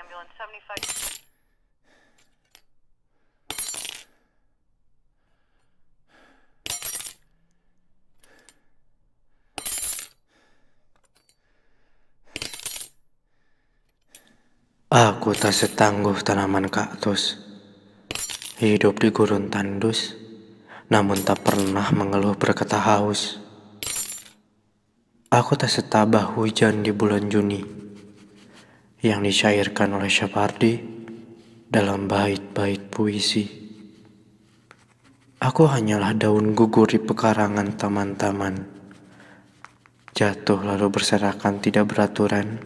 ambulance 75. Aku tak setangguh tanaman kaktus. Hidup di gurun tandus, namun tak pernah mengeluh berkata haus. Aku tak setabah hujan di bulan Juni yang disyairkan oleh Syapardi dalam bait-bait puisi. Aku hanyalah daun gugur di pekarangan taman-taman. Jatuh lalu berserakan tidak beraturan.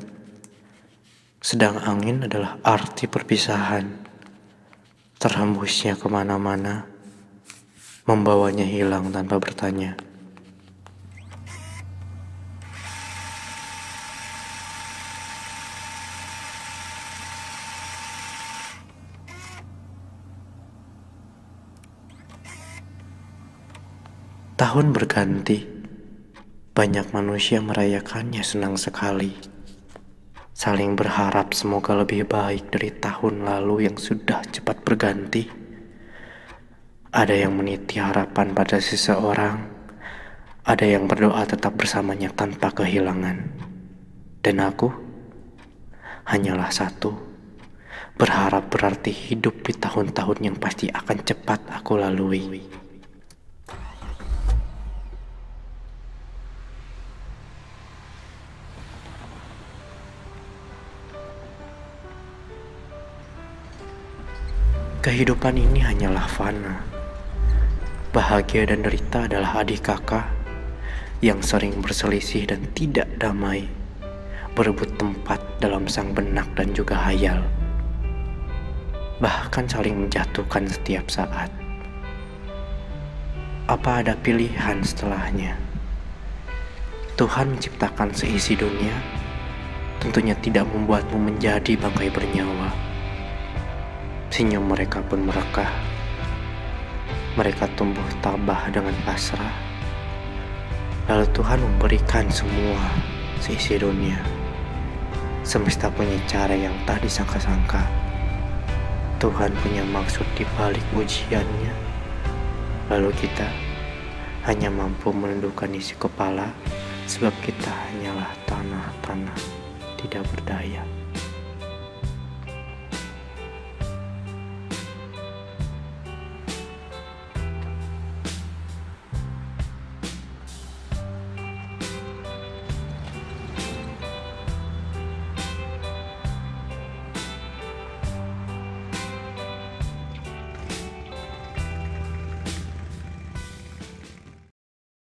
Sedang angin adalah arti perpisahan. Terhembusnya ke mana-mana, membawanya hilang tanpa bertanya. Tahun berganti, banyak manusia merayakannya senang sekali. Saling berharap semoga lebih baik dari tahun lalu yang sudah cepat berganti. Ada yang meniti harapan pada seseorang, ada yang berdoa tetap bersamanya tanpa kehilangan. Dan aku hanyalah satu, berharap berarti hidup di tahun-tahun yang pasti akan cepat aku lalui. Kehidupan ini hanyalah fana. Bahagia dan derita adalah adik kakak yang sering berselisih dan tidak damai, berebut tempat dalam sang benak dan juga hayal. Bahkan saling menjatuhkan setiap saat. Apa ada pilihan setelahnya? Tuhan menciptakan seisi dunia, tentunya tidak membuatmu menjadi bangkai bernyawa Senyum mereka pun merekah. Mereka tumbuh tabah dengan pasrah. Lalu Tuhan memberikan semua seisi dunia. Semesta punya cara yang tak disangka-sangka. Tuhan punya maksud di balik ujiannya. Lalu kita hanya mampu menundukkan isi kepala sebab kita hanyalah tanah-tanah tidak berdaya.